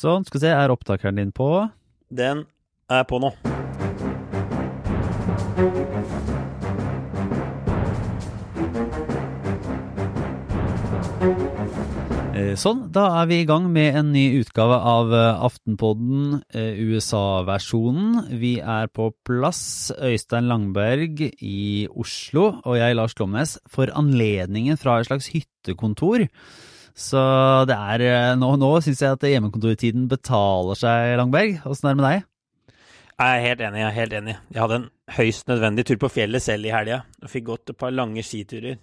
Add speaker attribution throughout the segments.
Speaker 1: Sånn, skal vi se, er opptakeren din på?
Speaker 2: Den er på nå.
Speaker 1: Eh, Sånn, da er vi i gang med en ny utgave av eh, Aftenpodden, eh, USA-versjonen. Vi er på plass, Øystein Langberg i Oslo, og jeg, Lars Glomnes, for anledningen fra et slags hyttekontor. Så det er eh, Nå, nå syns jeg at hjemmekontortiden betaler seg, Langberg. Åssen er det med deg?
Speaker 2: Jeg er helt enig. Jeg er helt enig. Jeg hadde en høyst nødvendig tur på fjellet selv i helga, og fikk gått et par lange skiturer.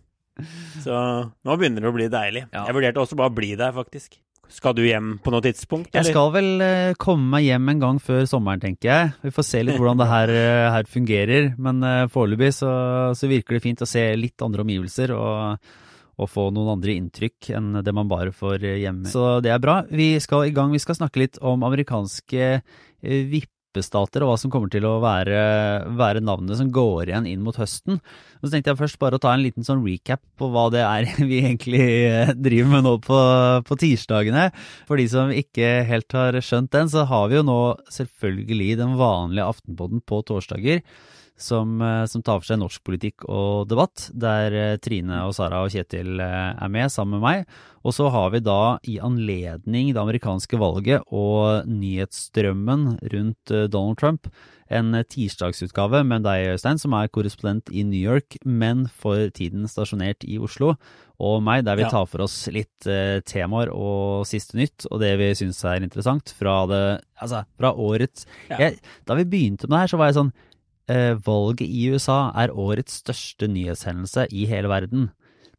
Speaker 2: Så nå begynner det å bli deilig.
Speaker 1: Ja.
Speaker 2: Jeg vurderte også bare å bli der, faktisk. Skal du hjem på noe tidspunkt?
Speaker 1: Jeg skal vel eh, komme meg hjem en gang før sommeren, tenker jeg. Vi får se litt hvordan det her, eh, her fungerer. Men eh, foreløpig så, så virker det fint å se litt andre omgivelser og, og få noen andre inntrykk enn det man bare får eh, hjemme. Så det er bra. Vi skal i gang. Vi skal snakke litt om amerikanske eh, vippestater og hva som kommer til å være, være navnet som går igjen inn mot høsten. Og så tenkte jeg først bare å ta en liten sånn recap på hva det er vi egentlig eh, driver med nå på, på tirsdagene. For de som ikke helt har skjønt den, så har vi jo nå selvfølgelig den vanlige Aftenpodden på torsdager. Som, eh, som tar for seg norsk politikk og debatt, der eh, Trine og Sara og Kjetil eh, er med sammen med meg. Og så har vi da i anledning det amerikanske valget og nyhetsstrømmen rundt Donald Trump en tirsdagsutgave med deg, Øystein, som er korrespondent i New York, men for tiden stasjonert i Oslo, og meg, der vi
Speaker 2: Ja.
Speaker 1: tar for oss litt eh, temaer og siste nytt, og det vi syns er interessant fra det Altså, fra årets
Speaker 2: Ja.
Speaker 1: jeg, Da vi begynte med det her, så var jeg sånn Valget i USA er årets største nyhetshendelse i hele verden.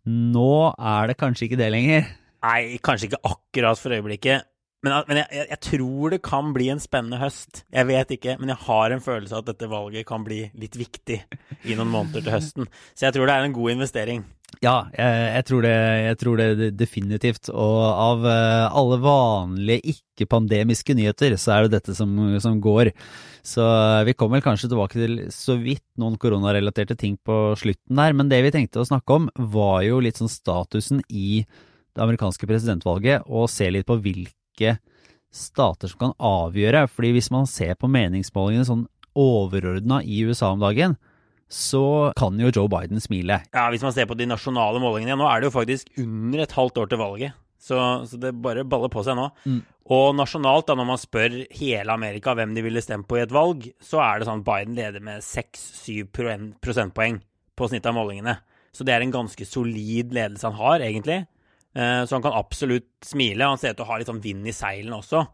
Speaker 1: Nå er det kanskje ikke det lenger.
Speaker 2: Nei, kanskje ikke akkurat for øyeblikket. Men, men jeg, jeg, tror det kan bli en spennende høst. Jeg vet ikke, men jeg har en følelse av at dette valget kan bli litt viktig i noen måneder til høsten. Så jeg tror det er en god investering.
Speaker 1: Ja, jeg, jeg, tror det, jeg tror det definitivt. Og av eh, alle vanlige ikke-pandemiske nyheter, så er det dette som, som går. Så eh, vi kommer vel kanskje tilbake til så vidt noen koronarelaterte ting på slutten der. Men det vi tenkte å snakke om, var jo litt sånn statusen i det amerikanske presidentvalget, og se litt på hvilke stater som kan avgjøre. Fordi hvis man ser på meningsmålingene sånn overordna i USA om dagen, så kan jo Joe Biden smile.
Speaker 2: Ja, Hvis man ser på de nasjonale målingene Nå er det jo faktisk under et halvt år til valget. Så, så det bare baller på seg nå.
Speaker 1: Mm.
Speaker 2: Og nasjonalt, da, når man spør hele Amerika hvem de ville stemt på i et valg, så er det sånn at Biden leder med 6-7 prosentpoeng på snittet av målingene. Så det er en ganske solid ledelse han har, egentlig. Eh, Så han kan absolutt smile. Han ser ut til å ha litt sånn vind i seilene også.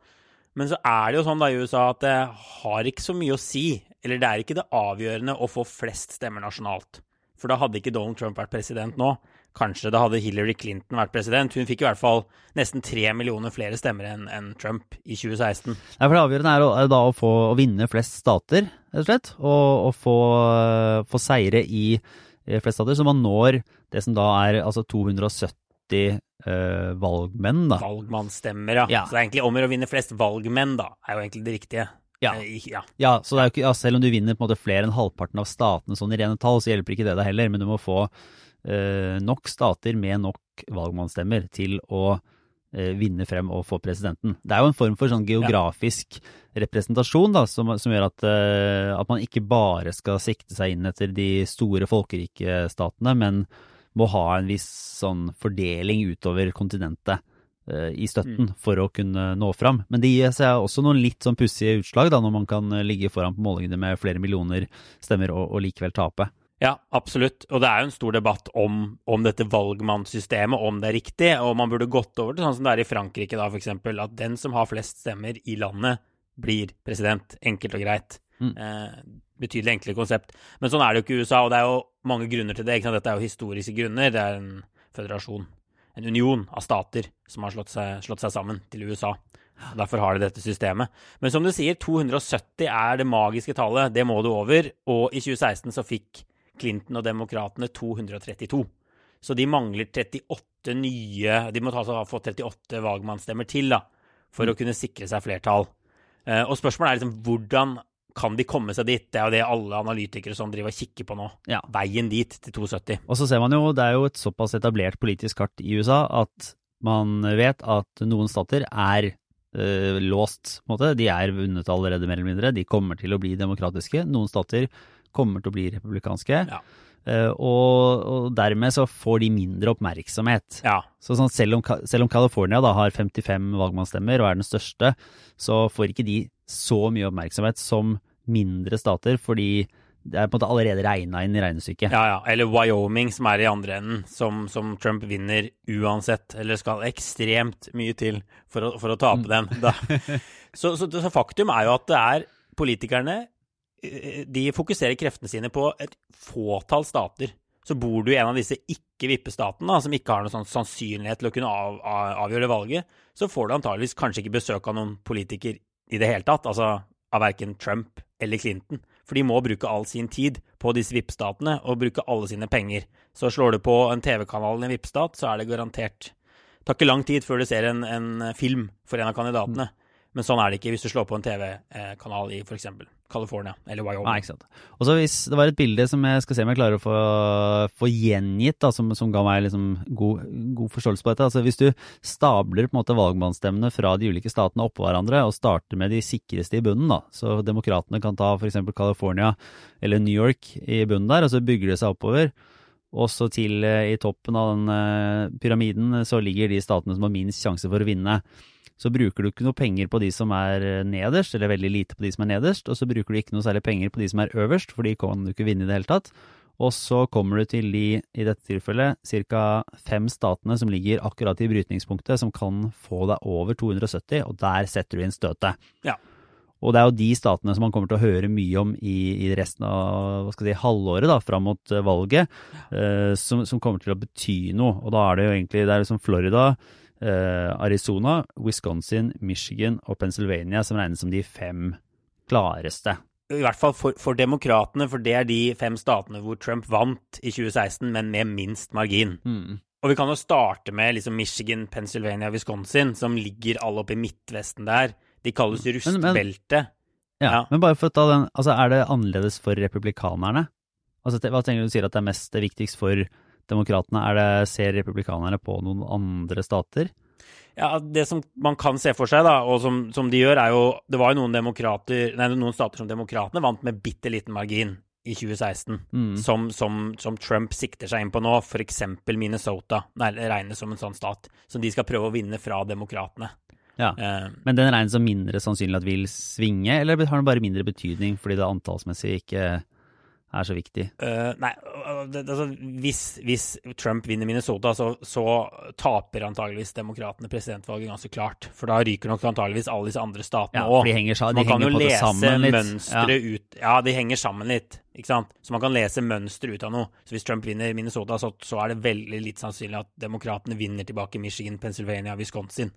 Speaker 2: Men så er det jo sånn da i USA at det har ikke så mye å si. Eller det er ikke det avgjørende å få flest stemmer nasjonalt. For da hadde ikke Donald Trump vært president nå. Kanskje da hadde Hillary Clinton vært president. Hun fikk i hvert fall nesten tre millioner flere stemmer enn en Trump i 2016.
Speaker 1: Nei, for Det avgjørende er, å, er da å, få, å vinne flest stater, rett og slett. Og, og få, få seire i flest stater, så man når det som da er altså 270 eh, valgmenn, da.
Speaker 2: Valgmannsstemmer, ja.
Speaker 1: Ja.
Speaker 2: Så det er egentlig om å vinne flest valgmenn, da, er jo egentlig det riktige.
Speaker 1: Ja.
Speaker 2: Eh, ja.
Speaker 1: Ja, så er ikke, ja, Selv om du vinner på en måte flere enn halvparten av statene sånn i rene tall, så hjelper ikke det deg heller. Men du må få eh, nok stater med nok valgmannsstemmer til å eh, vinne frem og få presidenten. Det er jo en form for sånn geografisk representasjon da, som, som gjør at, eh, at man ikke bare skal sikte seg inn etter de store folkerike statene, men må ha en viss sånn fordeling utover kontinentet eh, i støtten for å kunne nå fram. Men det gir seg også noen litt sånn pussige utslag da, når man kan eh, ligge foran på målingene med flere millioner stemmer og, og likevel tape.
Speaker 2: Ja, absolutt. Og det er jo en stor debatt om, om dette valgmannssystemet, om det er riktig. Og man burde gått over til sånn som det er i Frankrike, da, for eksempel. At den som har flest stemmer i landet, blir president. Enkelt og greit.
Speaker 1: Mm.
Speaker 2: Eh, betydelig enklere konsept. Men sånn er det jo ikke i USA, og det er jo mange grunner til det. Dette er jo historiske grunner. Det er en føderasjon, en union av stater som har slått seg, slått seg sammen til USA. Og Derfor har de dette systemet. Men som du sier, 270 er det magiske tallet. Det må du over. Og i 2016 så fikk Clinton og demokratene 232. Så de mangler 38 nye De må altså ha fått 38 valgmannsstemmer til da, for å kunne sikre seg flertall. Eh, Og spørsmålet er liksom hvordan kan de komme seg dit? Det er jo det alle analytikere som driver og kikker på nå.
Speaker 1: Ja.
Speaker 2: Veien dit til 270.
Speaker 1: Og så ser man jo, det er jo et såpass etablert politisk kart i USA at man vet at noen stater er eh, låst, på en måte. De er vunnet allerede, mer eller mindre. De kommer til å bli demokratiske. Noen stater kommer til å bli republikanske.
Speaker 2: Ja.
Speaker 1: Uh, og, og dermed så får de mindre oppmerksomhet.
Speaker 2: Ja.
Speaker 1: Så sånn, selv, om, selv om California da har 55 valgmannsstemmer og er den største, så får ikke de så mye oppmerksomhet som mindre stater, fordi det er på en måte allerede regna inn i regnestykket.
Speaker 2: Ja, ja. Eller Wyoming, som er i andre enden, som, som Trump vinner uansett. Eller skal ekstremt mye til for å, for å tape den. Da. Så, så, så faktum er jo at det er politikerne eh, De fokuserer kreftene sine på et fåtall stater. Så bor du i en av disse ikke-vippestatene, som ikke har noen sånn sannsynlighet til å kunne av, av, avgjøre valget, så får du antageligvis kanskje ikke besøk av noen politiker i det hele tatt. Altså av verken Trump eller Clinton. For de må bruke all sin tid på disse vippestatene og bruke alle sine penger. Så slår du på en TV-kanal i en vippestat, så er det garantert Det tar ikke lang tid før du ser en, en film for en av kandidatene. Men sånn er det ikke hvis du slår på en TV-kanal i f.eks. California eller Wyoming.
Speaker 1: Nei, ikke sant. Og så hvis det var et bilde som jeg skal se om jeg klarer å få, få gjengitt, da, som, som ga meg liksom god, god forståelse på dette. Altså Hvis du stabler på en måte valgmannsstemmene fra de ulike statene oppå hverandre, og starter med de sikreste i bunnen, da, så demokratene kan ta f.eks. California eller New York i bunnen der, og så bygger det seg oppover. Og så til eh, i toppen av den eh, pyramiden så ligger de statene som har minst sjanse for å vinne så bruker du ikke noe penger på de som er eh, nederst, eller veldig lite på de som er nederst, og så bruker du ikke noe særlig penger på de som er øverst, for de kan du ikke vinne i det hele tatt. Og så kommer du til de, i dette tilfellet, ca. fem statene som ligger akkurat i brytningspunktet, som kan få deg over 270, og der setter du inn støtet.
Speaker 2: Ja.
Speaker 1: Og det er jo de statene som man kommer til å høre mye om i, i resten av hva skal si, halvåret da, fram mot eh, valget, eh, som, som kommer til å bety noe. Og da er det jo egentlig det er liksom Florida, Arizona, Wisconsin, Michigan og Pennsylvania som regnes som de fem klareste.
Speaker 2: I hvert fall for, for demokratene, for det er de fem statene hvor Trump vant i 2016, men med minst margin. Og vi kan jo starte med liksom Michigan, Pennsylvania, Wisconsin, som ligger alle oppe i midtvesten der. De kalles
Speaker 1: Men- men-
Speaker 2: rustbelte.
Speaker 1: Ja,
Speaker 2: Ja.
Speaker 1: Men bare for å ta den, altså er det annerledes for republikanerne? Altså, hva tenker du du sier at det er mest viktigst for demokratene? Er det, ser republikanerne på noen andre stater?
Speaker 2: Ja, Det som man kan se for seg, da, og som, som de gjør, er jo Det var jo noen nei, noen stater som demokratene vant med bitte liten margin i 2016,
Speaker 1: Mm.
Speaker 2: som, som, som Trump sikter seg inn på nå, f.eks. Minnesota. Nei, regnes som en sånn stat som de skal prøve å vinne fra demokratene.
Speaker 1: Ja.
Speaker 2: Eh,
Speaker 1: Men den regnes som mindre sannsynlig at vil svinge, eller har den bare mindre betydning fordi det antallsmessig ikke er så viktig?
Speaker 2: Uh, nei, det, altså, hvis, hvis Trump vinner Minnesota, så, så taper antageligvis demokratene presidentvalget ganske klart. For da ryker nok antageligvis alle disse andre statene òg.
Speaker 1: Ja,
Speaker 2: Så
Speaker 1: de
Speaker 2: man kan jo lese mønstre ut Ja, de henger sammen litt, ikke sant. Så man kan lese mønstre ut av noe. Så hvis Trump vinner Minnesota, så, så er det veldig litt sannsynlig at demokratene vinner tilbake Michigan, Pennsylvania, Wisconsin,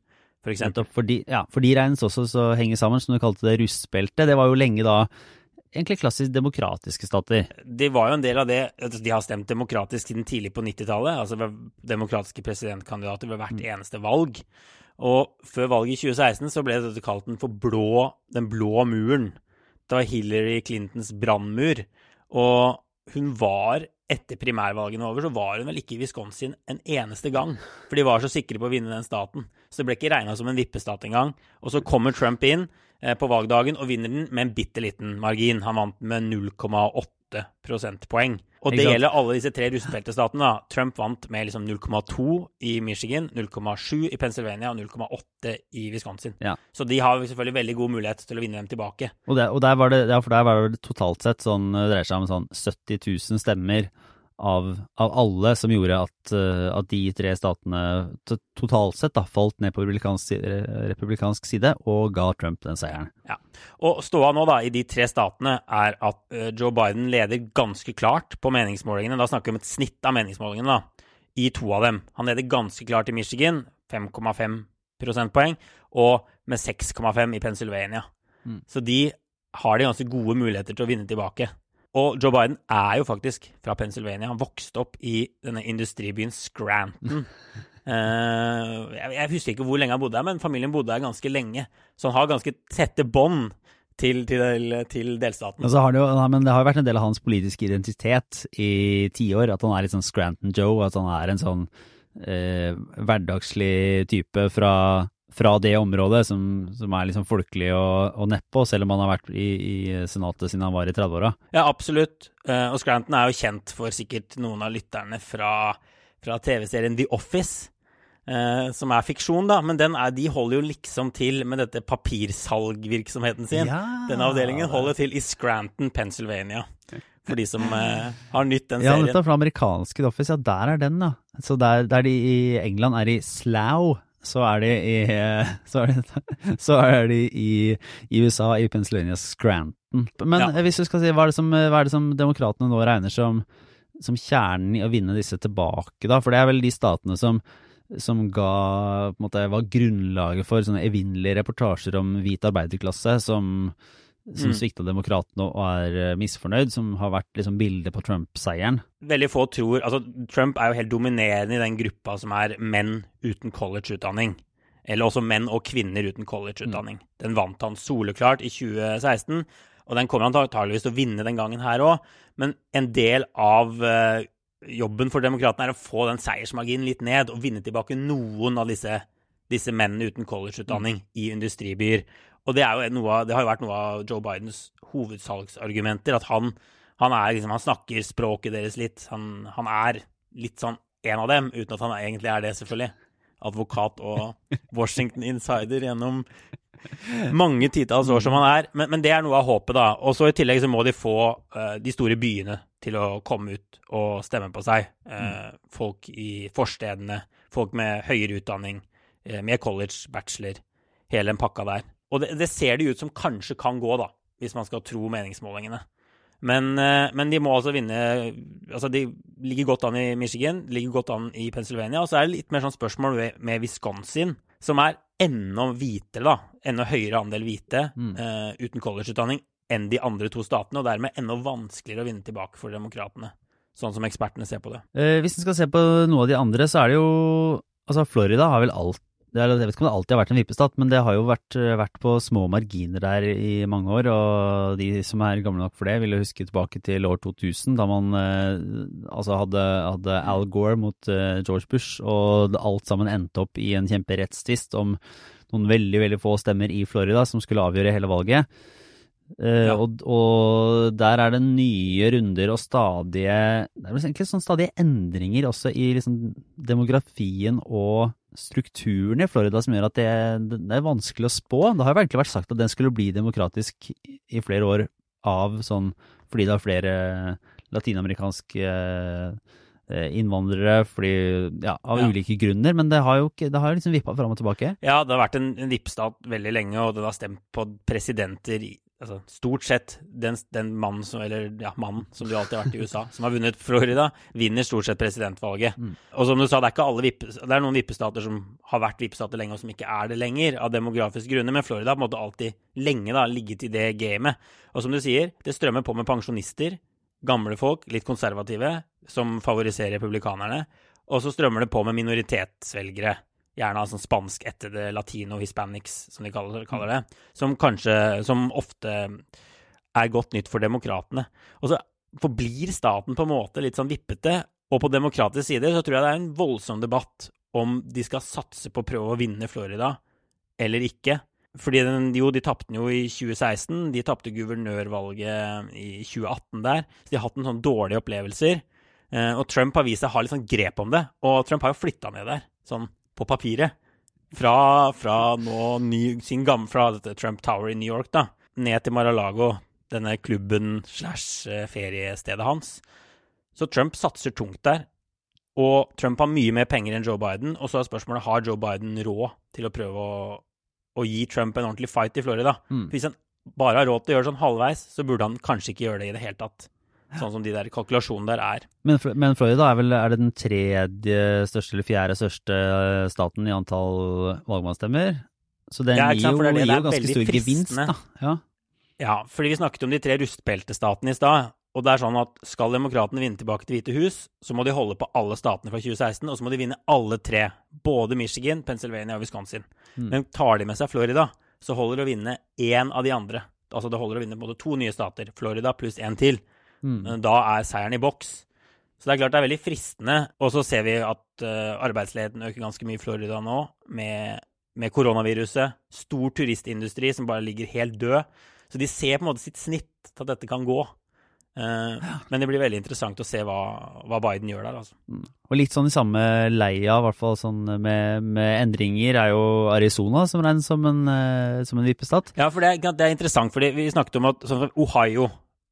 Speaker 2: for.
Speaker 1: For de, ja, for de regnes også så henger sammen, som du kalte det rustbeltet. Det var jo lenge da egentlig klassisk demokratiske stater.
Speaker 2: Det var jo en del av det altså, De har stemt demokratisk siden tidlig på 90-tallet. Altså demokratiske presidentkandidater ved hvert eneste valg. Og før valget i 2016 så ble dette kalt den for blå, den blå muren. Det var Hillary Clintons brannmur. Og hun var, etter primærvalgene over, så var hun vel ikke i Wisconsin en eneste gang. For de var så sikre på å vinne den staten. Så det ble ikke regna som en vippestat engang. Og så kommer Trump inn på valgdagen og vinner den med en bitte liten margin. Han vant med 0,8 prosentpoeng. Og det gjelder alle disse tre rustbeltestatene. da. Trump vant med liksom 0,2 i Michigan, 0,7 i Pennsylvania og 0,8 i Wisconsin.
Speaker 1: Ja.
Speaker 2: Så de har selvfølgelig veldig god mulighet til å vinne dem tilbake.
Speaker 1: Og, der, og der var det, ja, for der var det totalt sett sånn, det dreier seg om sånn 70 000 stemmer av, av alle som gjorde at, eh, at de tre statene totalt sett da, falt ned på republikansk, republikansk side og ga Trump den seieren. Ja.
Speaker 2: Og ståa nå da i de tre statene er at eh, Joe Biden leder ganske klart på meningsmålingene. Da snakker vi om et snitt av meningsmålingene da, i to av dem. Han leder ganske klart i Michigan, 5,5 prosentpoeng, og med 6,5 i Pennsylvania.
Speaker 1: Mm.
Speaker 2: Så de har de ganske gode muligheter til å vinne tilbake. Og Joe Biden er jo faktisk fra Pennsylvania. Han vokste opp i denne industribyen Scranton. Eh, jeg, jeg husker ikke hvor lenge han bodde her, men familien bodde her ganske lenge. Så han har ganske tette bånd til, til, til delstaten.
Speaker 1: Det jo, men det har jo vært en del av hans politiske identitet i tiår, at han er litt sånn Scranton Joe, at han er en sånn eh, hverdagslig type fra, fra det området, som, som er liksom folkelig og, og nedpå, selv om han har vært i, i Senatet siden han var i 30-åra.
Speaker 2: Ja, absolutt. Uh, og Scranton er jo kjent for sikkert noen av lytterne fra, fra TV-serien The Office. Uh, som er fiksjon, da, men er, de holder jo liksom til med dette papirsalgvirksomheten sin. Ja. Denne avdelingen holder til i Scranton, Pennsylvania. For de som eh, har nytt den serien.
Speaker 1: Ja, dette er fra amerikanske The Office. Ja, der er den, da. Så der, der de i England er i Slough så er de i, så er de, så er de i, i USA, i Pennsylvania Scranton. Men ja. hvis du skal si, hva er det som, er det som demokratene nå regner som, som kjernen i å vinne disse tilbake, da? For det er vel de statene som som ga, måte, var grunnlaget for sånne evinnelige reportasjer om hvit arbeiderklasse som som mm. svikta demokratene og er eh, misfornøyd, som har vært liksom bildet på Trump-seieren.
Speaker 2: Veldig få tror Altså, Trump er jo helt dominerende i den gruppa som er menn uten college-utdanning. Eller også menn og kvinner uten college-utdanning. Mm. Den vant han soleklart i 2016, og den kommer han antageligvis til å vinne den gangen her òg. Men en del av uh, jobben for demokratene er å få den seiersmarginen litt ned og vinne tilbake noen av disse, disse mennene uten college-utdanning mm. i industribyer. Og det, noe, det, har jo vært noe av Joe Bidens hovedsalgsargumenter. At han, han, liksom, han snakker språket deres litt. Han, han, er litt sånn en av dem, uten at han egentlig er det, selvfølgelig. Advokat og Washington insider gjennom mange titalls år som han er. Men, men, det er noe av håpet, da. Og så i tillegg så må de få uh, de store byene til å komme ut og stemme på seg. Uh, folk i forstedene, folk med høyere utdanning, uh, med college, bachelor, hele den pakka der. Og det, det, ser det ut som kanskje kan gå, da, hvis man skal tro meningsmålingene. Men, eh, men, de må altså vinne altså De ligger godt an i Michigan, ligger godt an i Pennsylvania. Og så er det litt mer sånn spørsmål med, med Wisconsin, som er enda hvitere, da. Enda høyere andel hvite mm. uh, uten collegeutdanning enn de andre to statene, og dermed enda vanskeligere å vinne tilbake for demokratene. Sånn som ekspertene ser på det.
Speaker 1: Eh, hvis en skal se på noe av de andre, så er det jo Altså, Florida har vel alt er, jeg vet ikke om det alltid har vært en vippestat, men det har jo vært, vært, på små marginer der i mange år. Og de som er gamle nok for det, vil jo huske tilbake til år 2000, da man eh, altså hadde, hadde, Al Gore mot eh, George Bush, og alt sammen endte opp i en kjemperettstvist om noen veldig, veldig få stemmer i Florida som skulle avgjøre hele valget. Uh, ja. og, og, der er det nye runder og stadige Det er egentlig sånn stadige endringer også i liksom demografien og strukturen i Florida som gjør at det, det, er vanskelig å spå. Det har jo egentlig vært sagt at den skulle bli demokratisk i flere år av sånn fordi det er flere latinamerikanske eh, innvandrere fordi, ja, av ja. ulike grunner, men det har jo ikke, det har liksom vippa fram og tilbake.
Speaker 2: Ja, det har vært en, en vippstat veldig lenge, og den har stemt på presidenter altså, stort sett den, den mannen som, eller ja, mannen som du alltid har vært i USA, som har vunnet Florida, vinner stort sett presidentvalget. Mm. Og som du sa, det er ikke alle vippe, det er noen vippestater som har vært vippestater lenge, og som ikke er det lenger, av demografiske grunner, men Florida har på en måte alltid lenge da, ligget i det gamet. Og som du sier, det strømmer på med pensjonister, gamle folk, litt konservative, som favoriserer republikanerne, og så strømmer det på med minoritetsvelgere gjerne sånn spansk etter det latino hispanics, som de kaller, kaller, det, som kanskje Som ofte er godt nytt for demokratene. Og så forblir staten på en måte litt sånn vippete, og på demokratisk side så tror jeg det er en voldsom debatt om de skal satse på å prøve å vinne Florida eller ikke. Fordi den, jo, de tapte den jo i 2016. De tapte guvernørvalget i 2018 der. Så de har hatt en sånn dårlige opplevelser. Eh, og Trump har vist seg å ha litt sånn grep om det. Og Trump har jo flytta ned der. Sånn på papiret. Fra, fra nå ny, sin gamle, fra dette Trump Tower i New York da, ned til Mar-a-Lago, denne klubben slash eh, feriestedet hans. Så Trump satser tungt der. Og Trump har mye mer penger enn Joe Biden. Og så er spørsmålet har Joe Biden råd til å prøve å, å gi Trump en ordentlig fight i Florida. Mm. Hvis han bare har råd til å gjøre sånn halvveis, så burde han kanskje ikke gjøre det i det hele tatt. Sånn som de der kalkulasjonene der er.
Speaker 1: Men, men Florida er vel er det den tredje største eller fjerde største staten i antall valgmannsstemmer? Så den ja, gir, jo, det det gir ganske stor gevinst, da. Ja.
Speaker 2: ja, fordi vi snakket om de tre rustbeltestatene i stad. Og det er sånn at Skal demokratene vinne tilbake til Hvite hus, så må de holde på alle statene fra 2016, og så må de vinne alle tre. Både Michigan, Pennsylvania og Wisconsin. Mm. Men tar de med seg Florida, så holder det å vinne én av de andre. Altså det holder å vinne både to nye stater, Florida pluss én til. Mm. Da er seieren i boks. Så det er klart det er veldig fristende. Og så ser vi at uh, arbeidsledigheten øker ganske mye i Florida nå, med med koronaviruset. Stor turistindustri som bare ligger helt død. Så de ser på en måte sitt snitt til at dette kan gå. Uh, men det blir veldig interessant å se hva, hva Biden gjør der. Altså.
Speaker 1: Mm. Og litt sånn i samme leia, i hvert fall sånn med, med, endringer, er jo Arizona som regnes som en, uh, som en vippestat.
Speaker 2: Ja, for det, det er interessant, fordi vi snakket om at sånn Ohio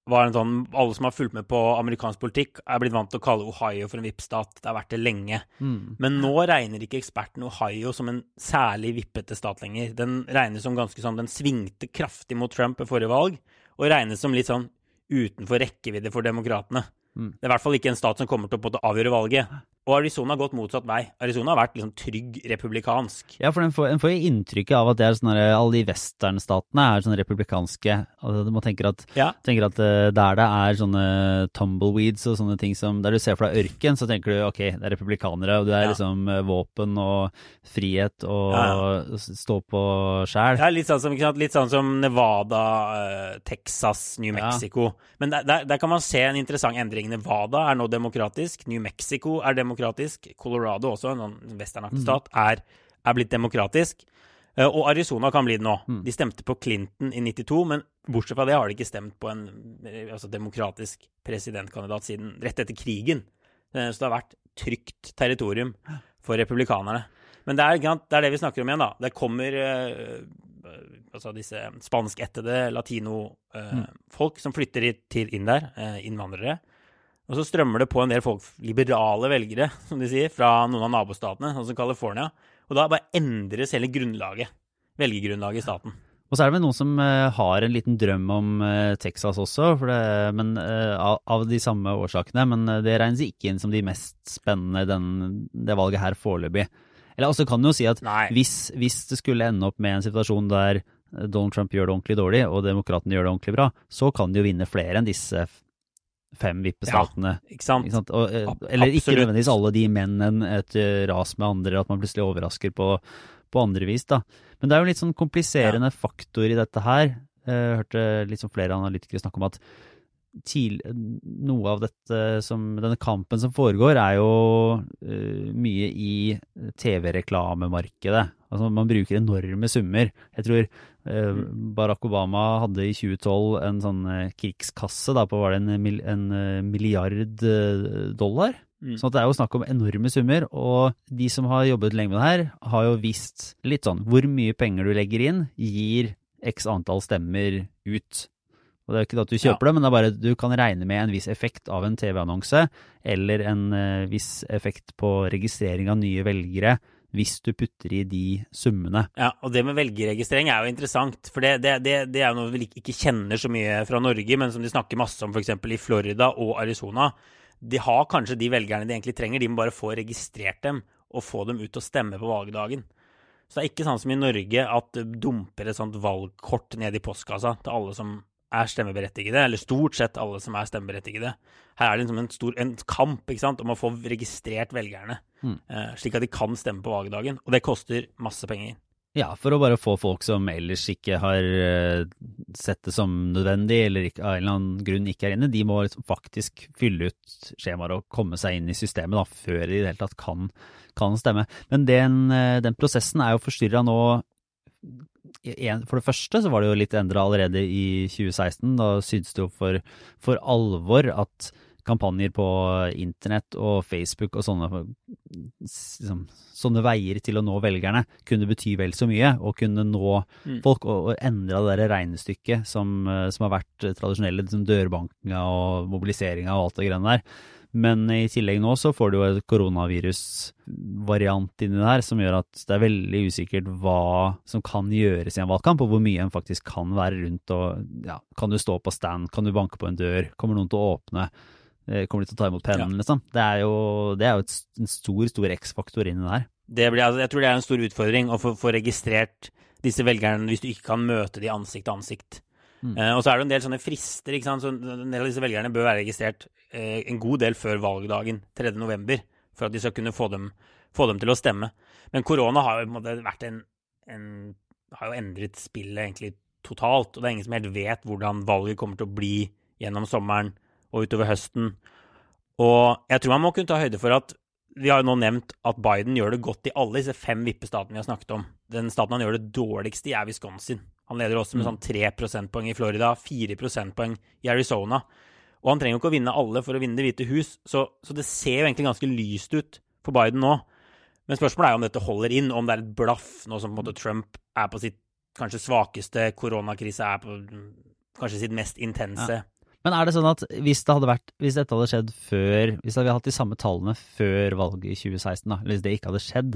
Speaker 2: var en sånn Alle som har fulgt med på amerikansk politikk, er blitt vant til å kalle Ohio for en VIP-stat. Det har vært det lenge. Mm. Men nå regner ikke eksperten Ohio som en særlig vippete stat lenger. Den regnes som ganske sånn Den svingte kraftig mot Trump ved forrige valg, og regnes som litt sånn utenfor rekkevidde for demokratene. Mm. Det er i hvert fall ikke en stat som kommer til å avgjøre valget. Og Arizona har gått motsatt vei. Arizona har vært liksom trygg republikansk.
Speaker 1: Ja, for en får, en får inntrykk av at det er sånne, alle de westernstatene er sånne republikanske. Altså, man tenker at, ja. tenker at, eh, der det er sånne tumbleweeds og sånne ting som Der du ser for deg ørken, så tenker du ok, det er republikanere, og det er ja. liksom eh, våpen og frihet og ja. stå på sjæl.
Speaker 2: Ja, litt sånn som, litt sånn som Nevada, eh, Texas, New Mexico. Men der, der, der kan man se en interessant endring. Nevada er nå demokratisk. New Mexico er demokratisk demokratisk. Colorado også, en westernaktig mm. stat, er, er, blitt demokratisk. Eh, og Arizona kan bli det nå. Mm. De stemte på Clinton i 92, men bortsett fra det har de ikke stemt på en eh, altså, demokratisk presidentkandidat siden rett etter krigen. Eh, så det har vært trygt territorium for republikanerne. Men det er, det er, det vi snakker om igjen, da. Det kommer altså disse spanskættede latinofolk mm. som flytter til inn der, innvandrere. Og så strømmer det på en del folk, liberale velgere, som de sier, fra noen av nabostatene, sånn som California. Og da bare endres hele grunnlaget. Velgergrunnlaget i staten.
Speaker 1: Og så er det vel noen som uh, har en liten drøm om uh, Texas også, det, men, uh, av, av, de samme årsakene. Men det regnes ikke inn som de mest spennende den, det valget her foreløpig. Eller også kan du jo si at hvis, hvis, det skulle ende opp med en situasjon der Donald Trump gjør det ordentlig dårlig, og demokratene gjør det ordentlig bra, så kan de jo vinne flere enn disse fem vippestatene.
Speaker 2: Ja, ikke sant? Ikke sant?
Speaker 1: Og, eller eller ikke nødvendigvis alle de mennene et eh, ras med andre, at man plutselig overrasker på, på, andre vis. da. Men det er jo en litt sånn kompliserende ja. faktor i dette her. Jeg hørte litt sånn flere analytikere snakke om at til, noe av dette som, denne kampen som foregår, er jo uh, mye i TV-reklamemarkedet. Altså Man bruker enorme summer. Jeg tror Barack Obama hadde i 2012 en sånn uh, krigskasse da, på var det en, en milliard dollar. Mm. Så det er jo snakk om enorme summer, og de som har jobbet lenge med det her, har jo visst litt sånn hvor mye penger du legger inn, gir x antall stemmer ut. Og Det er jo ikke at du kjøper ja. det, men det er bare du kan regne med en viss effekt av en TV-annonse, eller en viss effekt på registrering av nye velgere, hvis du putter i de summene.
Speaker 2: Ja, og det med velgerregistrering er jo interessant, for det, det, det, det er jo noe vi ikke kjenner så mye fra Norge, men som de snakker masse om f.eks. i Florida og Arizona. De har kanskje de velgerne de egentlig trenger, de må bare få registrert dem og få dem ut og stemme på valgdagen. Så det er ikke sånn som i Norge at du dumper et sånt valgkort ned i postkassa til alle som er stemmeberettigede, eller stort sett alle som er stemmeberettigede. Her er det liksom en, stor, en kamp sant, om å få registrert velgerne, mm. uh, slik at de kan stemme på valgdagen. Og det koster masse penger.
Speaker 1: Ja, for å bare få folk som ellers ikke har uh, sett det som nødvendig, eller ikke, av en eller annen grunn ikke er inne, de må liksom faktisk fylle ut skjemaer og komme seg inn i systemet da, før de i det hele tatt kan, kan stemme. Men den, uh, den prosessen er jo forstyrra nå for det første så var det jo litt endra allerede i 2016. Da syntes det jo for, for, alvor at kampanjer på internett og Facebook og sånne, liksom, sånne veier til å nå velgerne kunne bety vel så mye, og kunne nå mm. folk og, og endre det der regnestykket som, som, har vært tradisjonelle, liksom dørbankinga og mobiliseringa og alt det greiene der. Men i tillegg nå så får du jo et koronavirusvariant inni der som gjør at det er veldig usikkert hva som kan gjøres i en valgkamp, og hvor mye en faktisk kan være rundt. og ja, Kan du stå på stand, kan du banke på en dør, kommer noen til å åpne, eh, kommer de til å ta imot pennen, ja. liksom. Det er jo, det er jo et, en stor, stor X-faktor inni der.
Speaker 2: Det blir, altså, jeg tror det er en stor utfordring å få registrert disse velgerne hvis du ikke kan møte de ansikt til ansikt. Mm. Uh, og så er det en del sånne frister. ikke sant? Så En del av disse velgerne bør være registrert uh, en god del før valgdagen 3.11. for at de skal kunne få dem, få dem, til å stemme. Men korona har jo vært en, en, har jo endret spillet egentlig totalt. Og det er ingen som helt vet hvordan valget kommer til å bli gjennom sommeren og utover høsten. Og jeg tror man må kunne ta høyde for at vi har jo nå nevnt at Biden gjør det godt i alle disse fem vippestatene vi har snakket om. Den staten han gjør det dårligst i, er Wisconsin. Han leder også med sånn 3 prosentpoeng i Florida, 4 prosentpoeng i Arizona. Og han trenger jo ikke å vinne alle for å vinne Det hvite hus, så, så det ser jo egentlig ganske lyst ut for Biden nå. Men spørsmålet er jo om dette holder inn, om det er et blaff nå som på en måte Trump er på sitt kanskje svakeste, koronakrise er på kanskje sitt mest intense.
Speaker 1: Ja. Men er det sånn at hvis, det hadde vært, hvis dette hadde skjedd før Hvis vi hadde hatt de samme tallene før valget i 2016, da, eller hvis det ikke hadde skjedd,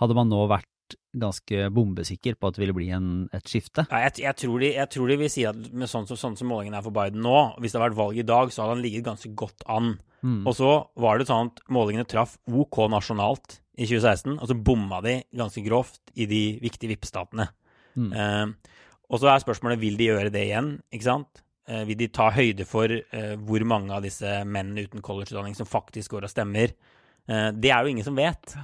Speaker 1: hadde man nå vært ganske bombesikker på at det ville bli en, et skifte?
Speaker 2: Ja, jeg, jeg, tror de, jeg, tror de, vil si at med sånn, så, sånn som målingen er for Biden nå, hvis det hadde vært valg i dag, så hadde han ligget ganske godt an. Mm. Og så var det sånn at målingene traff OK nasjonalt i 2016, og så bomma de ganske grovt i de viktige vippestatene. Mm. Eh, og så er spørsmålet vil de gjøre det igjen, ikke sant? Eh, vil de ta høyde for eh, hvor mange av disse mennene uten collegeutdanning som faktisk går og stemmer? Eh, det er jo ingen som vet.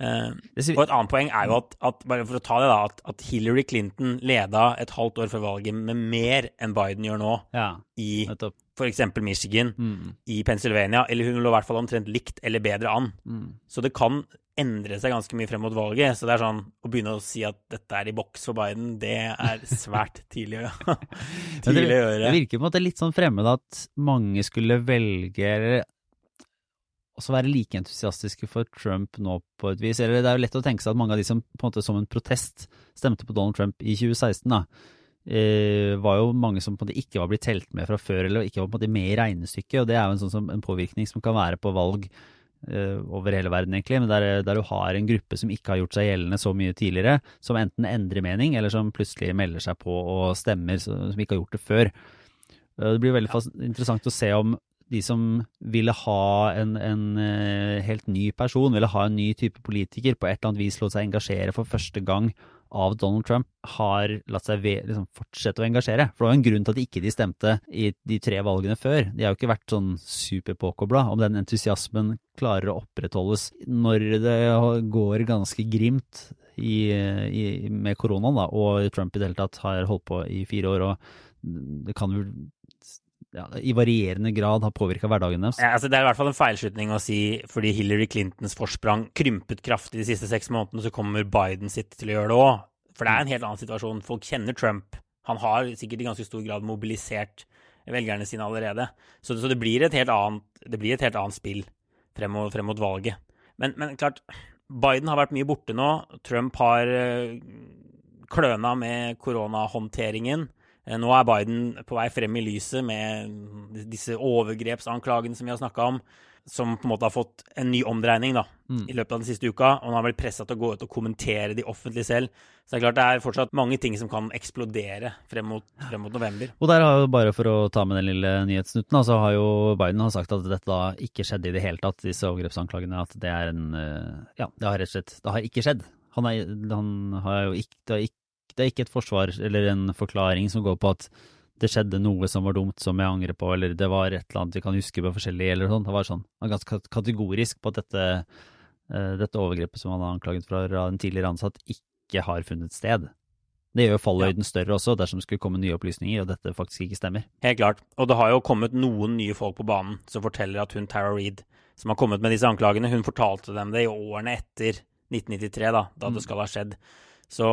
Speaker 2: Uh, og et annet poeng er jo at, at bare for å ta det da, at, at, Hillary Clinton leda et halvt år før valget med mer enn Biden gjør nå,
Speaker 1: ja,
Speaker 2: i f.eks. Michigan, mm. i Pennsylvania, eller hun lå i hvert fall omtrent likt eller bedre an. Mm. Så det kan endre seg ganske mye frem mot valget. Så det er sånn å begynne å si at dette er i boks for Biden, det er svært tidlig, tidlig å gjøre.
Speaker 1: Det virker på en måte litt sånn fremmed at mange skulle velge også være like entusiastiske for Trump nå på et vis. Eller det er jo lett å tenke seg at mange av de som på en måte som en protest stemte på Donald Trump i 2016, da, eh, var jo mange som på en måte ikke var blitt telt med fra før, eller ikke var på en måte med i regnestykket. og Det er jo en sånn som en påvirkning som kan være på valg eh, over hele verden, egentlig. Men der, der, du har en gruppe som ikke har gjort seg gjeldende så mye tidligere, som enten endrer mening, eller som plutselig melder seg på og stemmer, som ikke har gjort det før. Eh, det blir veldig interessant å se om de som ville ha en, en uh, helt ny person, ville ha en ny type politiker, på et eller annet vis lot seg engasjere for første gang av Donald Trump, har latt seg liksom, fortsette å engasjere. For det var en grunn til at ikke de stemte i de tre valgene før. De har jo ikke vært sånn superpåkobla. Om den entusiasmen klarer å opprettholdes når det går ganske grimt i, i, med koronaen, da, og Trump i det hele tatt har holdt på i fire år. og det kan ja, i varierende grad har påvirka hverdagen deres.
Speaker 2: Ja, altså det er i hvert fall en feilslutning å si fordi Hillary Clintons forsprang krympet kraftig de siste seks månedene, så kommer Biden sitt til å gjøre det òg. For det er en helt annen situasjon. Folk kjenner Trump. Han har sikkert i ganske stor grad mobilisert velgerne sine allerede. Så, så det, blir annet, det blir et helt annet spill frem mot, frem mot valget. Men, men, klart, Biden har vært mye borte nå. Trump har eh, kløna med koronahåndteringen. Eh, nå er Biden på vei frem i lyset med disse overgrepsanklagene som vi har snakka om, som på en måte har fått en ny omdreining da, mm. i løpet av den siste uka. Og han har blitt pressa til å gå ut og kommentere de offentlig selv. Så det er klart det er fortsatt mange ting som kan eksplodere frem mot, frem mot november.
Speaker 1: Og der har jo, bare for å ta med den lille nyhetssnutten, så har jo Biden har sagt at dette da ikke skjedde i det hele tatt, disse overgrepsanklagene. At det er en eh, Ja, det har rett og slett Det har ikke skjedd. Han, er, han har jo ikke, det har ikke det er ikke et forsvar eller en forklaring som går på at det skjedde noe som var dumt, som jeg angrer på, eller det var et eller annet vi kan huske på forskjellig, eller sånn. Det var sånn, han var ganske kategorisk på at dette, uh, dette overgrepet som han har anklaget fra en tidligere ansatt, ikke har funnet sted. Det gjør fallhøyden større også, dersom det skulle komme nye opplysninger, og dette faktisk ikke stemmer.
Speaker 2: Helt klart. Og det har jo kommet noen nye folk på banen som forteller at hun Tara Reed, som har kommet med disse anklagene, hun fortalte dem det i årene etter 1993, da, da mm. det skal ha skjedd. Så,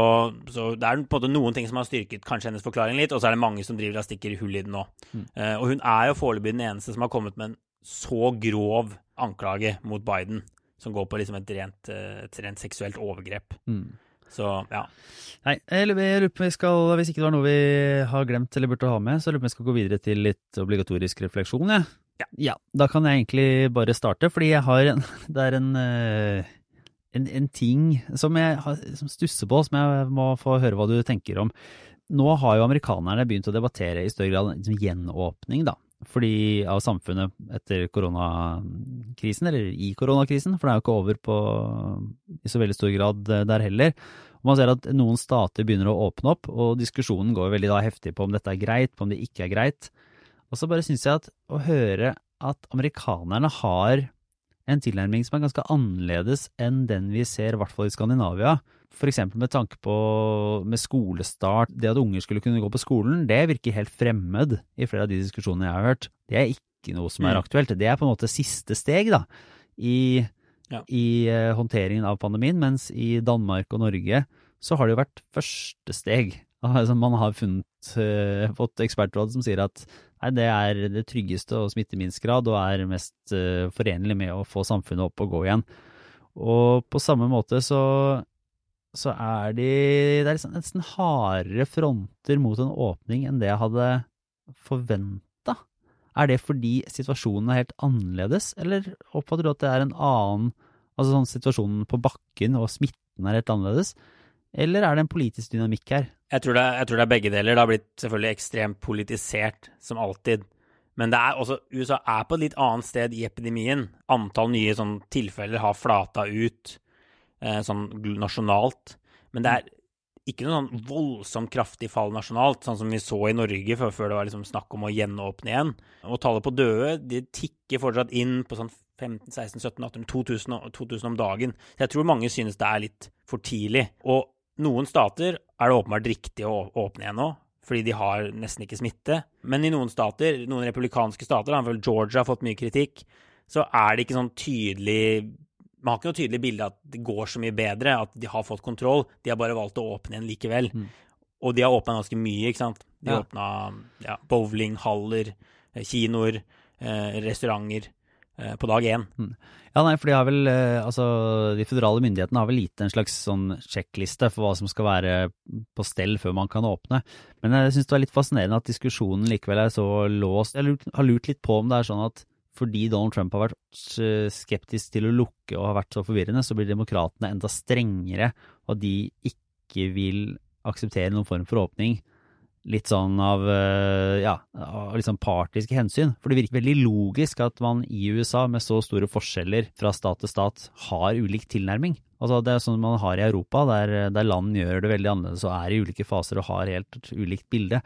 Speaker 2: så, det er på en måte noen ting som har styrket kanskje hennes forklaring litt, og så er det mange som driver og stikker hull i den nå. Mm. Uh, og hun er jo foreløpig den eneste som har kommet med en så grov anklage mot Biden, som går på liksom et, rent, uh, et rent seksuelt overgrep. Mm. Så, ja.
Speaker 1: Nei, jeg lurer på om vi skal, hvis ikke det var noe vi har glemt eller burde ha med, så lurer på om vi skal gå videre til litt obligatorisk refleksjon, jeg. Ja. ja. Da kan jeg egentlig bare starte, fordi jeg har en Det er en uh, en, en ting som jeg som stusser på, som jeg må få høre hva du tenker om. Nå har jo amerikanerne begynt å debattere i større grad liksom gjenåpning, da. Fordi av samfunnet etter koronakrisen, eller i koronakrisen, for det er jo ikke over på, i så veldig stor grad der heller. Man ser at noen stater begynner å åpne opp, og diskusjonen går veldig da heftig på om dette er greit, på om det ikke er greit. Og så bare syns jeg at å høre at amerikanerne har en tilnærming som er ganske annerledes enn den vi ser i hvert fall i Skandinavia. F.eks. med tanke på med skolestart, det at unger skulle kunne gå på skolen, det virker helt fremmed i flere av de diskusjonene jeg har hørt. Det er ikke noe som er mm. aktuelt. Det er på en måte siste steg da, i, ja. i uh, håndteringen av pandemien, mens i Danmark og Norge så har det jo vært første steg. Altså, man har funnet, uh, fått ekspertråd som sier at nei, det er det tryggeste og smitter minst grad, og er mest uh, forenlig med å få samfunnet opp og gå igjen. Og på samme måte så, så er de Det er liksom nesten hardere fronter mot en åpning enn det jeg hadde forventa. Er det fordi situasjonen er helt annerledes, eller oppfatter du at det er en annen Altså sånn situasjonen på bakken og smitten er helt annerledes? Eller er det en politisk dynamikk her?
Speaker 2: Jeg tror, det, jeg tror det er begge deler. Det har blitt selvfølgelig ekstremt politisert, som alltid. Men det er også, USA er på et litt annet sted i epidemien. Antall nye sånn, tilfeller har flata ut eh, sånn nasjonalt. Men det er ikke noe sånn voldsomt kraftig fall nasjonalt, sånn som vi så i Norge før, før det var liksom snakk om å gjenåpne igjen. Og tallet på døde de tikker fortsatt inn på sånn 15 16 17 18 2000, 2000 om dagen. Så jeg tror mange synes det er litt for tidlig. Og noen stater er det åpenbart riktig å åpne igjen nå, fordi de har nesten ikke smitte. Men i noen stater, noen republikanske stater, da, Georgia har fått mye kritikk, så er det ikke sånn tydelig Man har ikke noe tydelig bilde at det går så mye bedre, at de har fått kontroll. De har bare valgt å åpne igjen likevel. Mm. Og de har åpna ganske mye, ikke sant. De ja. åpna ja, bowlinghaller, eh, kinoer, eh, restauranter på dag én. Mm.
Speaker 1: Ja, nei, for de har vel, eh, altså, de føderale myndighetene har vel gitt en slags sånn sjekkliste for hva som skal være på stell før man kan åpne. Men jeg syns det var litt fascinerende at diskusjonen likevel er så låst. Jeg har lurt litt på om det er sånn at fordi Donald Trump har vært eh, skeptisk til å lukke og har vært så forvirrende, så blir demokratene enda strengere, og de ikke vil akseptere noen form for åpning litt sånn av ja, litt liksom partiske hensyn. For det virker veldig logisk at man i USA, med så store forskjeller fra stat til stat, har ulik tilnærming. Altså Det er sånn man har i Europa, der, der land gjør det veldig annerledes og er i ulike faser og har helt ulikt bilde.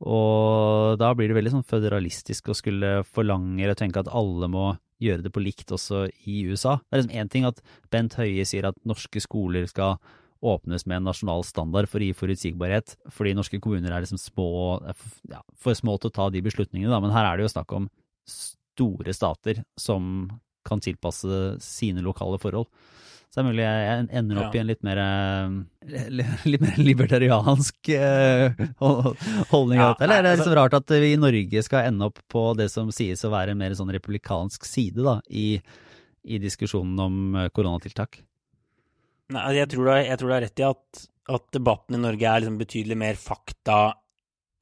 Speaker 1: Og da blir det veldig sånn føderalistisk å skulle forlange eller tenke at alle må gjøre det på likt også i USA. Det er liksom én ting at Bent Høie sier at norske skoler skal åpnes med en nasjonal standard for å gi forutsigbarhet, fordi norske kommuner er liksom små, ja, for små til å ta de beslutningene. Da. Men her er det jo snakk om store stater som kan tilpasse sine lokale forhold. Så det er mulig jeg ender opp ja. i en litt mer, eh, litt mer libertariansk eh, holdning ja. Eller er det liksom rart at vi i Norge skal ende opp på det som sies å være en mer sånn republikansk side da, i, i diskusjonen om eh, koronatiltak?
Speaker 2: Nei, altså, jeg tror, du, har rett i at, at, debatten i Norge er liksom betydelig mer fakta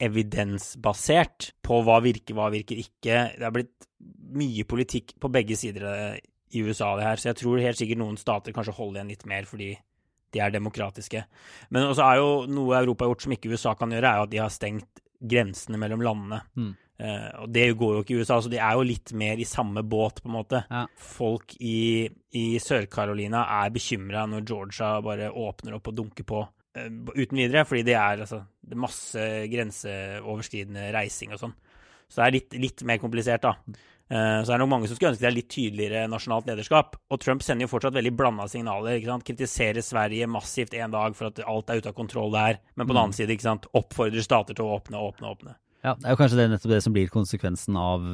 Speaker 2: evidensbasert på hva virker, hva virker ikke. Det har blitt mye politikk på begge sider i USA, det her, så jeg tror helt sikkert noen stater kanskje holder igjen litt mer fordi de er demokratiske. Men også er jo noe Europa har gjort som ikke USA kan gjøre, er jo at de har stengt grensene mellom landene. Mm. Uh, og det går jo ikke i USA, så de er jo litt mer i samme båt, på en måte. Ja. Folk i, i Sør-Carolina er bekymra når Georgia bare åpner opp og dunker på uh, uten videre, fordi det er, altså, det er masse grenseoverskridende reising og sånn. Så det er litt, litt mer komplisert, da. Uh, så er det nok mange som skulle ønske det er litt tydeligere nasjonalt lederskap. Og Trump sender jo fortsatt veldig blanda signaler. ikke sant? Kritiserer Sverige massivt en dag for at alt er ute av kontroll der, men på den mm. annen side ikke sant? oppfordrer stater til å åpne, åpne, åpne.
Speaker 1: Ja, Det er jo kanskje det nettopp det som blir konsekvensen av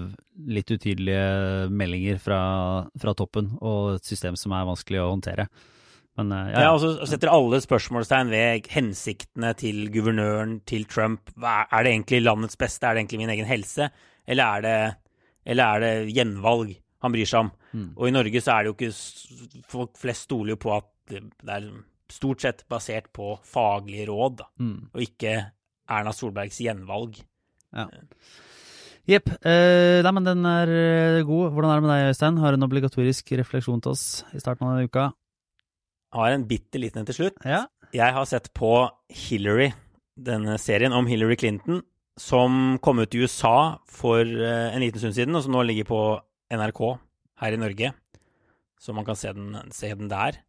Speaker 1: litt utydelige meldinger fra, fra toppen, og et system som er vanskelig å håndtere.
Speaker 2: Men, uh, ja, ja. og så setter alle spørsmålstegn ved hensiktene til guvernøren, til Trump. Er det egentlig landets beste? Er det egentlig min egen helse? Eller er det, eller er det gjenvalg han bryr seg om? Mm. Og i Norge så er det jo ikke Folk flest stoler jo på at det er stort sett basert på faglige råd, da, mm. og ikke Erna Solbergs gjenvalg.
Speaker 1: Ja. Jepp. Eh, nei, men den er eh, god. Hvordan er det med deg, Øystein? Har du en obligatorisk refleksjon til oss i starten av denne uka?
Speaker 2: Har en bitte liten en til slutt.
Speaker 1: Ja.
Speaker 2: Jeg har sett på Hillary, denne serien om Hillary Clinton, som kom ut i USA for eh, en liten stund siden, og som nå ligger på NRK her i Norge. Så man kan se den, se den der.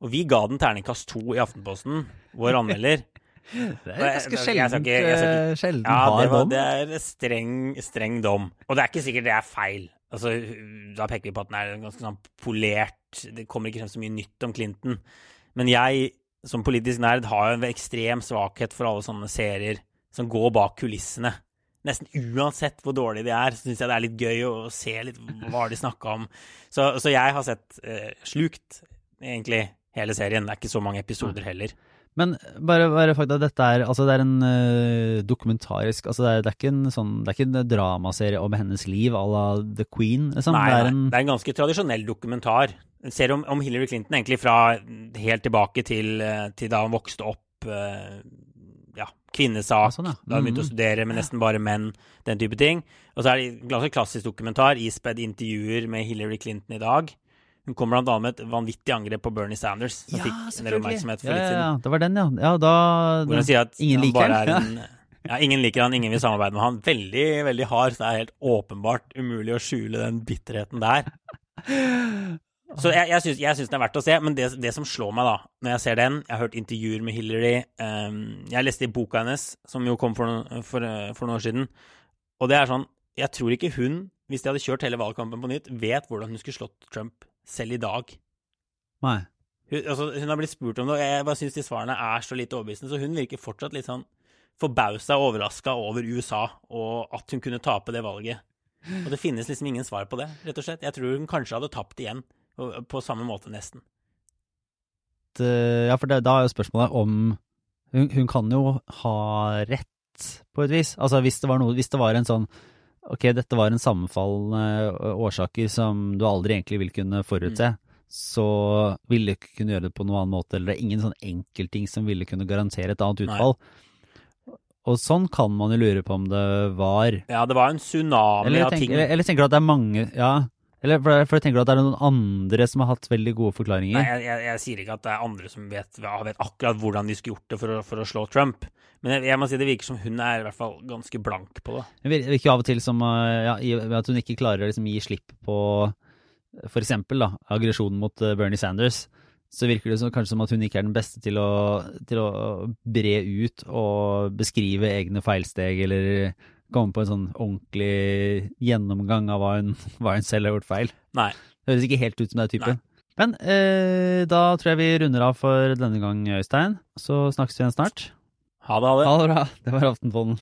Speaker 2: Og vi ga den terningkast to i Aftenposten, vår anmelder.
Speaker 1: Det er ganske sjeldent, eh, sjelden
Speaker 2: ja, hard dom. Det er streng, streng dom. Og det er ikke sikkert det er feil. Altså, da peker vi på at den er ganske sånn polert. Det kommer ikke frem så mye nytt om Clinton. Men jeg, som politisk nerd, har en ekstrem svakhet for alle sånne serier som går bak kulissene. Nesten uansett hvor dårlige de er, så syns jeg det er litt gøy å se litt hva de snakka om. Så, så, jeg har sett uh, slukt, egentlig, hele serien. Det er ikke så mange episoder heller.
Speaker 1: Men bare, bare fakta, dette er, altså det er en uh, dokumentarisk altså det er, det, er ikke en sånn, det er ikke en dramaserie om hennes liv à la The Queen? Liksom.
Speaker 2: Nei,
Speaker 1: det,
Speaker 2: er
Speaker 1: en,
Speaker 2: det er en ganske tradisjonell dokumentar. En serie om, om, Hillary Clinton egentlig fra helt tilbake til, eh, til da hun vokste opp. Uh, ja, kvinnesak.
Speaker 1: sånn, ja.
Speaker 2: Da hun begynte å
Speaker 1: Mhm.
Speaker 2: studere med nesten bare menn, den type ting. Og så er det en ganske klassisk dokumentar, ispedd intervjuer med Hillary Clinton i dag. Hun kom annet med et vanvittig angrep på Bernie Sanders, som fikk en del oppmerksomhet for
Speaker 1: ja,
Speaker 2: litt
Speaker 1: ja,
Speaker 2: siden.
Speaker 1: ja, det var den, ja. ja da,
Speaker 2: Hvor hun sier at
Speaker 1: ingen
Speaker 2: han
Speaker 1: liker
Speaker 2: bare er en ja, ingen liker han, ingen vil samarbeide med han. Veldig, veldig hard. Så det er helt åpenbart umulig å skjule den bitterheten der. Så jeg, jeg, syns, jeg syns den er verdt å se, men det, det, som slår meg da, når jeg ser den Jeg har hørt intervjuer med Hillary. Um, jeg leste i boka hennes, som jo kom for, noen, for, for noen år siden. Og det er sånn Jeg tror ikke hun, hvis de hadde kjørt hele valgkampen på nytt, vet hvordan hun skulle slått Trump selv i dag.
Speaker 1: Nei.
Speaker 2: Hun, altså, hun har blitt spurt om det, og jeg bare syns de svarene er så lite overbevisende. Så hun virker fortsatt litt sånn forbausa og overraska over USA, og at hun kunne tape det valget. Og det finnes liksom ingen svar på det, rett og slett. Jeg tror hun kanskje hadde tapt igjen, på samme måte nesten.
Speaker 1: Det, ja, for det, da er jo spørsmålet om hun, hun, kan jo ha rett, på et vis. Altså hvis det var noe Hvis det var en sånn Ok, dette var en sammenfallende årsaker som du aldri egentlig vil kunne forutse. Mm så ville du ikke kunne gjøre det på noen annen måte, eller det er ingen sånn enkeltting som ville kunne garantere et annet utfall. Nei. Og sånn kan man jo lure på om det var.
Speaker 2: Ja, det var en tsunami av ting.
Speaker 1: Eller, eller tenker du at det er mange Ja, eller for, for tenker du at det er noen andre som har hatt veldig gode forklaringer?
Speaker 2: Nei, jeg, jeg, jeg sier ikke at det er andre som vet, vet akkurat hvordan de skulle gjort det for å, for å slå Trump. Men jeg, jeg, må si det virker som hun er i hvert fall ganske blank på det.
Speaker 1: Det virker av og til som ja, at hun ikke klarer å liksom, gi slipp på eksempel aggresjonen mot Bernie Sanders, så virker det som, kanskje som at hun ikke er den beste til å, til å bre ut og beskrive egne feilsteg, eller komme på en sånn ordentlig gjennomgang av hva hun, hva hun selv har gjort feil.
Speaker 2: Nei.
Speaker 1: Det høres ikke helt ut som det er typen. Men eh, da tror jeg vi runder av for denne gang, Øystein. Så snakkes vi igjen snart.
Speaker 2: Ha det, ha det.
Speaker 1: Ha det bra. Det var Aftenpåden.